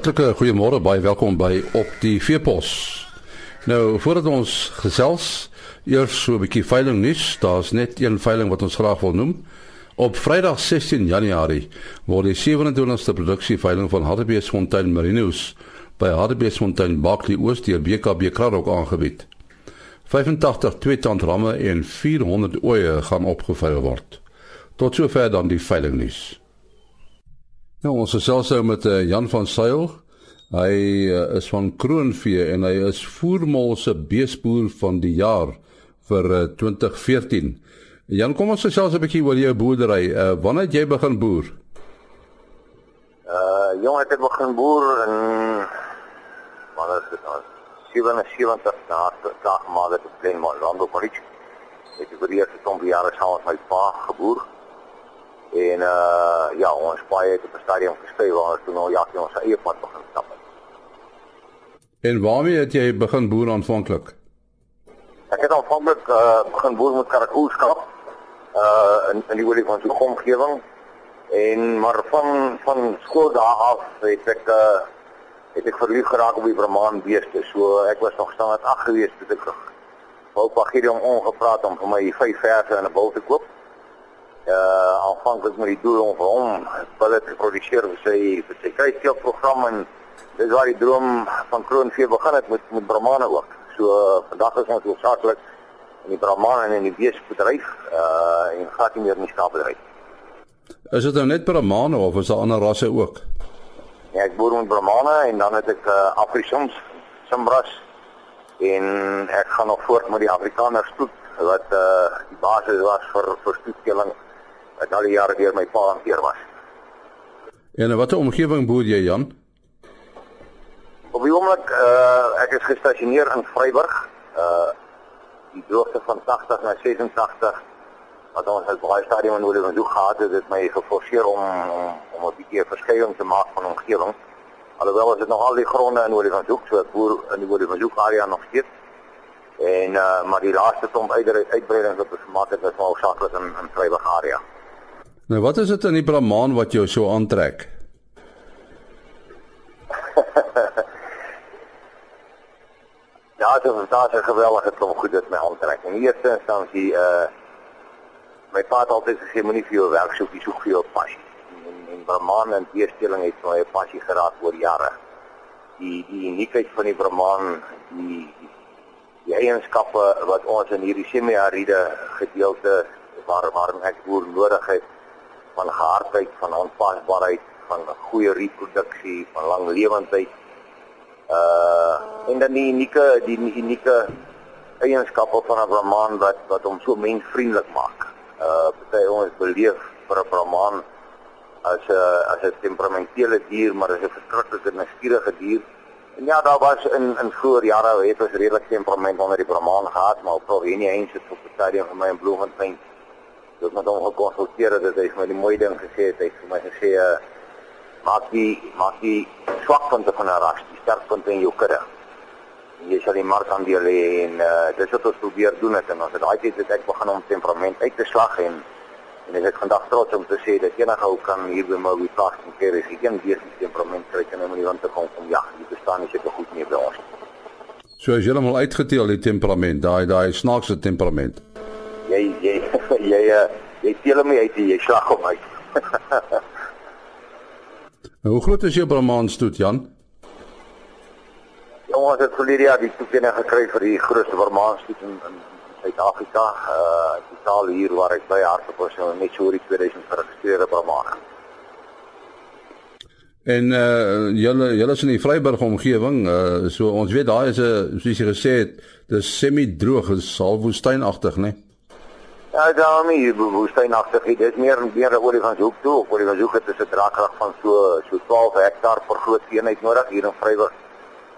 Hartlike goeiemôre, baie welkom by op die Veepos. Nou, voordat ons gesels, eers so 'n bietjie veiling nuus. Daar's net een veiling wat ons graag wil noem. Op Vrydag 16 Januarie word die 27ste produksie veiling van Hartbeesfontein Marinos by Hartbeesfontein Bakli Oos deur BKB Kraddock aangebied. 85 tweetand ramme en 400 oeye gaan opgeveil word. Tot sover dan die veiling nuus. Nou ons is selfs nou met uh, Jan van Sail. Hy uh, is van Kroonvee en hy is voermol se beesboer van die jaar vir uh, eh, 2014. Jan, kom ons gesels 'n bietjie oor jou boerdery. Uh, wanneer het jy begin boer? Uh jong, ek het begin boer in wanneer is dit nou? 77 na dag maar dit is klein maar Lando College. Ek het vir die eerste 20 jaar saam met my pa geboer. En uh ja, ons paai het op die stadion gespeel waar ons toe nou ja, ons eie pad begin stap. En waarmee het jy begin boer aanvanklik? Ek het aanvanklik uh begin boer met karakoolskap uh in in die olie van so omgewing en maar van van skool daar af het ek uh het ek verlief geraak op die Brahman beeste. So ek was nog staan met ag gewees toe ek wou Pagirium ongepraat om vir my vyf verse in 'n bul te koop uh aanvanklik met die doel om vir hom hulle te produseer vir sy vir sy kruisskeel program en dis waar die droom van Kroonvee begin het met met Brahmane ook. So uh, vandag is ons hoofsaaklik in die Brahmane en in die beesbedryf uh en gaan nie meer in die skaapbedryf. Is dit nou net Brahmane of is daar ander rasse ook? Ja, ek boer met Brahmane en dan het ek uh Afrikaans, Simbras en ek gaan nog voort met die Afrikaners stoet wat uh die basis was vir vir stoetkeling wat al die jare deur my pa hanteer was. En watter omgewing boer jy Jan? Op die oomblik uh ek is gestasioneer in Vryburg. Uh die droogte van 80 na 86 wat ons al baie stadium in Oudtshoorn doen gehad het, het my geforseer om om 'n bietjie verskuiwing te maak van omgewing. Alhoewel as dit nog al die gronde in Oudtshoorn hoek, so ek boer in die Oudtshoorn hoek area nog steeds. En uh maar die laaste klomp uitbreidings wat ons gemaak het, was maar hoofsaaklik in in Vryburg area. Nou wat is dit in die Brahman wat jou so aantrek? ja, dit is daar 'n geweldige klomp goed wat my aantrek. In eerste instansie uh my pa het altyd gesê moenie vir jou werk soek, jy soek vir jou passie. En en Brahman en beesteling het my passie geraak oor jare. Die die uniekheid van die Brahman, die die eienskappe wat ons in hierdie semi-aride gedeelte waar waarin ek boer nodig het van hardheid, van aanpasbaarheid, van goeie reproduksie, van lang lewendheid. Uh en dan die unieke die unieke eienskappe van 'n Brahman wat wat hom so mensvriendelik maak. Uh party ons beleef vir 'n Brahman as 'n as 'n temperamentele dier, maar as 'n verskriklike nuuskierige dier. En ja, daar was in in vroeë jare het ons redelik temperament onder die Brahman gehad, maar op Provenia eens het die stadium van my in Bloemfontein het met hom gekonsulteer dat hy my die mooi ding gesê het. Hy het vir my gesê uh, maak die maak die swakpunte van 'n ras, die sterkpunte in jou kudde. Jy sal die mark aandeel en uh, dis wat ons probeer doen het en ons het daai tyd het ek begin om temperament uit te slag en en ek is vandag trots om te sê dat enige ou kan hier by my plaas kan keer is geen besie temperament kry kan om in die rond te kom kom ja, jy bestaan nie seker goed nie by ons. So as jy hom al uitgeteel die temperament, daai daai snaakse temperament jy jy jy jy, jy teel my uit jy slag hom uit. Nou, hoe groot is jou Brahman stoet Jan? Ons het verlede jaar die toekenning gekry vir die grootste Brahman stoet in in Suid-Afrika. Uh die taal hier waar ek by hardop was so net so oor die 2000 geregistreerde Brahman. En uh julle julle is in die Vryburg omgewing, uh so ons weet daar is 'n soos jy gesê het, dis semi-droog, dis half woestynagtig, né? Nee? Ja, daarmee woestynagtig. Dit is meer meer oor die van hoek toe, oor die van hoek het 'n draagkrag van so so 12 hektaar per groot eenheid nodig hier in Vryburg.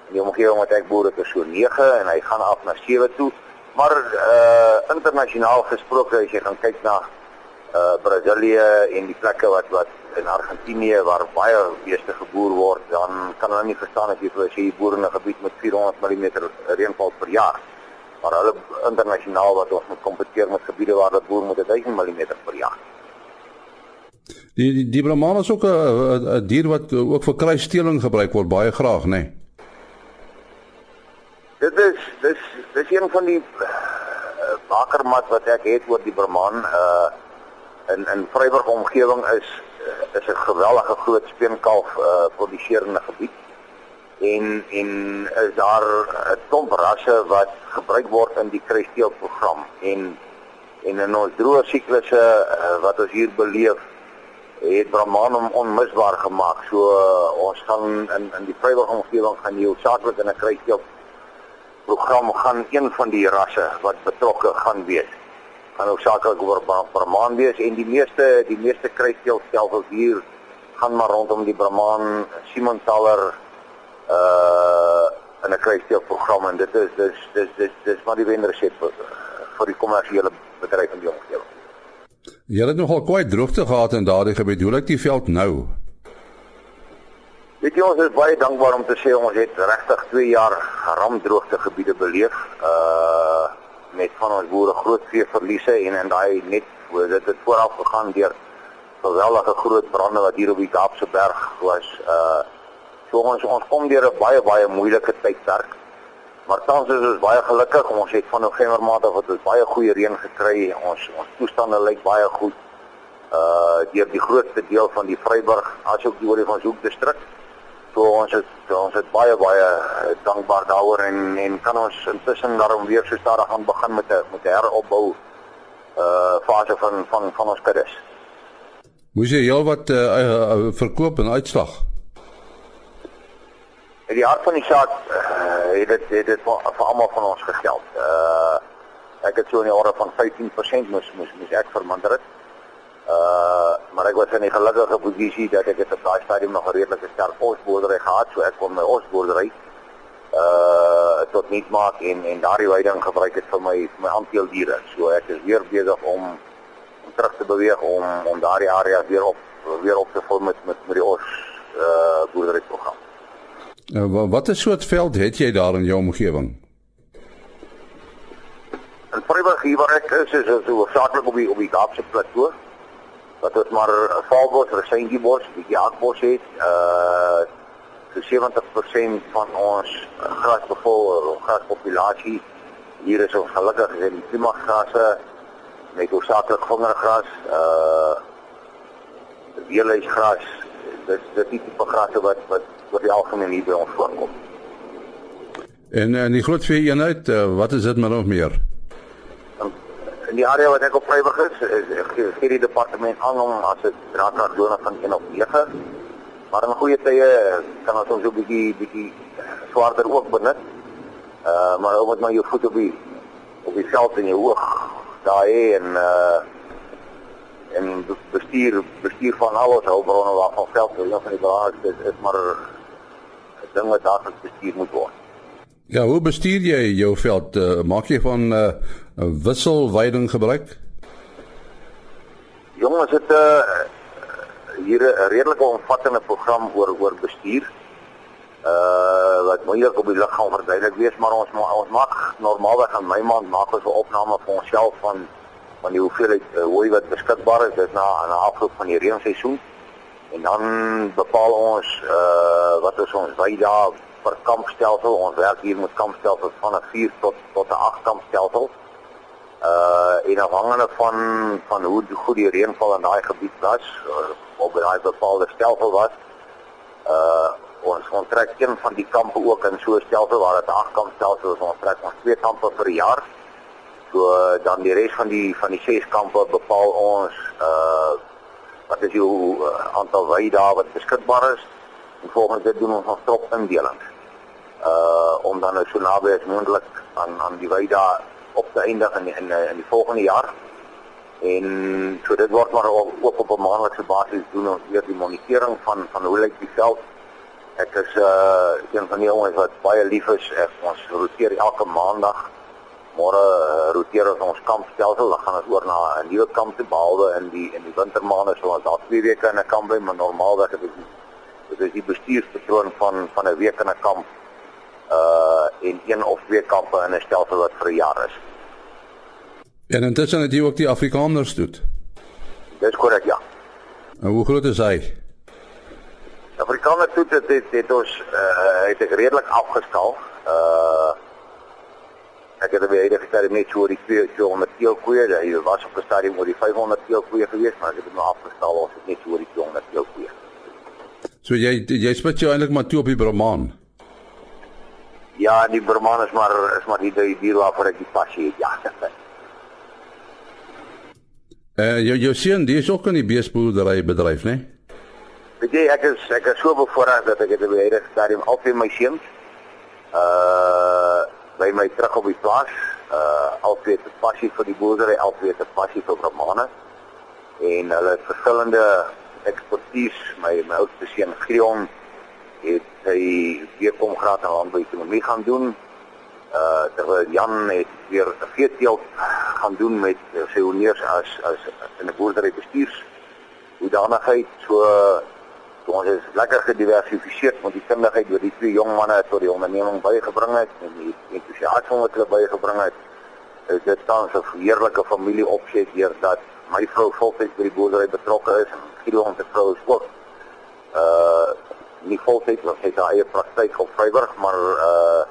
Die omgewing wat ek boer het is so 9 en hy gaan af na 7 toe. Maar uh internasionaal gesproke as jy gaan kyk na uh Brasilië en die plekke wat wat in Argentinië waar baie beeste geboer word, dan kan hulle nie verstaan as jy vir as jy boer in 'n gebied met 400 mm reënval per jaar maar hulle internasionaal wat ons moet kompeteer met gebiede waar dit boer met 1000 mm per jaar. Die die, die Brahman is ook 'n dier wat ook vir kruissteeling gebruik word baie graag, nê. Nee. Dit is dis dis een van die uh, bakermat wat ek het oor die Brahman uh in in Vryburg omgewing is uh, is 'n geweldige groot speenkalf uh produserende gebied. En en is daar 'n klomp rasse wat gebruik word in die kruissteelprogram en en in ons droë siklusse uh, wat ons hier beleef het Brahman hom onmisbaar gemaak. So uh, ons gaan in in die Vryburg omgewing gaan jy hoofsaaklik in 'n kruissteel program gaan een van die rasse wat betrokke gaan wees. Gaan hoofsaaklik oor Brahman wees en die meeste die meeste kruissteelstelsels hier gaan maar rondom die Brahman Simontaler uh in 'n kruissteelprogram en dit is dis dis dis dis maar die wenresep vir die kommersiële bedryf in die omgewing. Jy het nogal kwai droogte gehad in daardie gebied. Hoe lyk die veld nou? Weet jy ons is baie dankbaar om te sê ons het regtig 2 jaar ramdroogte gebiede beleef. Uh met van ons boere groot veeverliese en en daai net hoe dit het vooraf gegaan deur geweldige groot brande wat hier op die Kaapse berg was. Uh so ons ons kom deur 'n baie baie moeilike tydperk. Maar tans is ons baie gelukkig. Ons het van November maand af het ons baie goeie reën gekry. Ons ons toestande lyk baie goed. Uh deur die grootste deel van die Vryburg asook die Olifantshoek distrik. So ons is ons is baie baie eh, dankbaar daaroor en en kan ons intussen daarom weer so stadig aan begin met 'n met 'n heropbou uh fase van van van ons kuddes. Moes jy heel wat uh, uh, verkoop en uitslag? In die hart van die saak uh, het dit het dit vir, vir almal van ons gegeld. Uh ek het so in die orde van 15% moes moes moes ek verminder het. Uh maar ek was in 'n gelukkige posisie dat ek dit op daai stadium nog 'n redelike sterk osboerdery gehad, so ek kon my osboerdery uh tot niet maak en en daardie weiding gebruik het vir my vir my aanteeldiere. So ek is weer besig om om terug te beweeg om om daardie area weer op weer op te vul met met met die os uh boerdery program. Uh, wat 'n soort veld het jy daar in jou omgewing? In Vryburg hier is, is dit hoofsaaklik op die op die Kaapse plateau wat ons maar valbos, resengiebos, die jaakbos het. Uh so 70% van ons grasbevol graspopulasie hier is ons gelukkig in die klimaagrasse met oorsakeklik vingergras, uh weelhuisgras. Dit dit is die tipe grasse wat wat oor die algemeen hier by ons voorkom. En en die groot vee eenheid, uh, wat is dit maar nog meer? in die area wat ek op vrywig is, is gee die departement aan om as dit raak dona van 1 op 9. Maar in goeie tye kan ons ons 'n bietjie bietjie swaarder ook benut. Uh maar ou moet maar jou voet op die op die veld in jou oog daai en uh en bestuur bestuur van al ons hulpbronne waarvan veld so een van die belangrikste is, is maar 'n ding wat daagliks bestuur moet word. Ja, hoe bestuur jy jou veld? Uh, maak jy van uh, wisselweiding gebruik? Jongens, dit 'n uh, hier 'n redelike omvattende program oor oor bestuur. Uh wat moeilik op die lig gaan verduidelik wees, maar ons ons maak normaalweg aan my maand maak ons 'n opname vir onsself van van die hoeveelheid uh, hooi wat beskikbaar is dit na aan afloop van die reenseisoen. En dan bepaal ons uh wat is ons weida per kampstelsel. Ons werk hier met kampstelsels van 'n 4 tot tot 'n 8 kampstelsel uh en afhangende van van hoe goed die reënval in daai gebied was uh, op daai bepaalde stelsel was uh ons kontrak een van die kampe ook in so 'n stelsel waar dit 'n agkampstelsel is ons trek ons twee kampe 'n jaar so dan die res van die van die ses kampe bepaal ons uh wat is jou uh, aantal weide wat beskikbaar is en volgens dit doen ons ons trop indeling uh om dan nou so naby as moontlik aan aan die weide op te eindig in in in die volgende jaar. En so dit word maar ook op 'n maandelikse basis doen ons weer die monitering van van hoe lyk die veld. Ek is uh een van die jongens wat baie lief is. Ek, ons roteer elke maandag. Môre roteer ons ons kampstelsel. Dan gaan ons oor na 'n nuwe kamp te behalwe in die in die wintermaande so ons daar twee weke in 'n kamp bly, maar normaalweg is dit dit is die bestuurspatroon van van 'n week in 'n kamp uh en een of twee kampe in 'n stelsel wat vir 'n jaar is. En intussen het jy ook die Afrikaners doen. Dis korrek, ja. En hoe groot is hy? Afrikaner toe dit het, het ons uh het ek redelik afgestal. Uh ek het baie huidige stadium net oor die 200 kg koeie. Hy was op 'n stadium oor die 500 kg koeie gewees, maar ek het dit nou afgestal ons het net oor die 200 kg koeie. So jy jy spit jou eintlik maar toe op die Brahman. Ja, die Brahman is maar is maar die die dier waarvoor ek die passie het. Ja. Uh jou jou seun, die is ook in die beesboerdery bedryf, né? Nee? Weet jy, ek is ek is so bevoorreg dat ek dit by hierdie stadium altyd my seuns uh by my terug op die plaas, uh altyd 'n passie vir die boerdery, altyd 'n passie vir Brahmane en hulle verskillende ekspertise. My my oudste seun Grion het hy weer kom graad aan landbouekonomie gaan doen. Uh terwyl Jan het weer 'n veeteelt gaan doen met sy honeurs as as in 'n boerdery bestuurs hoedanigheid so ons is lekker gediversifiseer want die kundigheid wat die twee jong manne tot die onderneming bygebring het en die entoesiasme wat hulle bygebring het dit tans 'n heerlike familie opset deur dat my vrou voltyds by die boerdery betrokke is en Gideon ons vrou is ook uh nie voltyds want sy het haar eie praktyk op Vryburg maar uh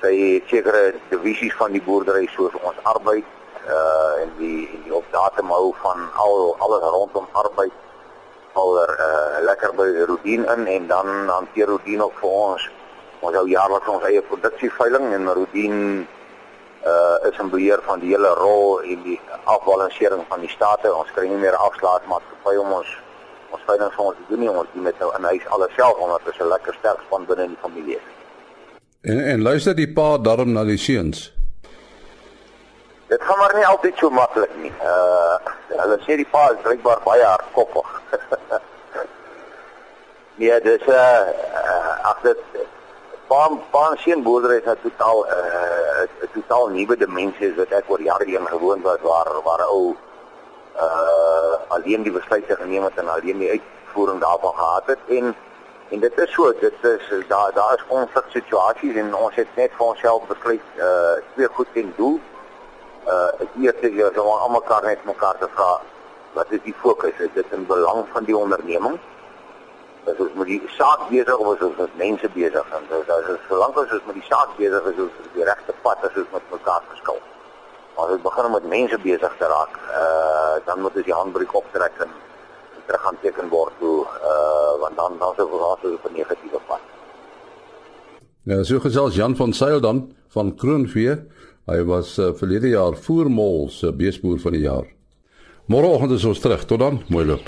sy sekere divisies van die boerdery soos ons arbeid uh en die en die op datum hou van al alles rondom arbeid al er uh, lekker by Rodien in en dan hanteer Rodien ook vir ons ons hou jaarliks ons eie produksieveiling en Rodien uh is in beheer van die hele rol en die afbalansering van die state ons kry nie meer afslaat maatskappy om ons ons veiling vir ons te doen nie ons doen dit nou in huis alles self omdat dit 'n lekker sterk span binne in die familie is En en luister die pa darm na die seuns. Dit gaan maar nie altyd so maklik nie. Uh hulle sê die pa is blykbaar baie hardkoppig. nee, dis 'n uh, ag dit pa pa sien boerdery is totaal 'n uh, totaal nuwe dimensie wat ek oor jare heen gewoon was waar waar ou uh alleen die besluite geneem het en alleen die uitvoering daarvan gehad het en En dit is so, dit is daar daar is konflik situasies en ons het net vir onsself besluit uh twee goed ten doel. Uh ek eerste so om almekaar net mekaar te vra wat is die fokus? Is dit in belang van die onderneming? Is ons met die saak besig of is ons met mense besig? En dis as ons solank as ons met die saak besig is, ons die regte pad as ons met mekaar verskil. Maar as ons begin om met mense besig te raak, uh dan moet ons die handbrief optrek en terug gaan teken word toe uh want dan dan sou verhaal op 'n negatiewe pad. Ja, so gesels Jan van Sail dan van Kroonvee. Hy was uh, verlede jaar voermol se beesboer van die jaar. Môreoggend is ons terug. Tot dan, mooi loop.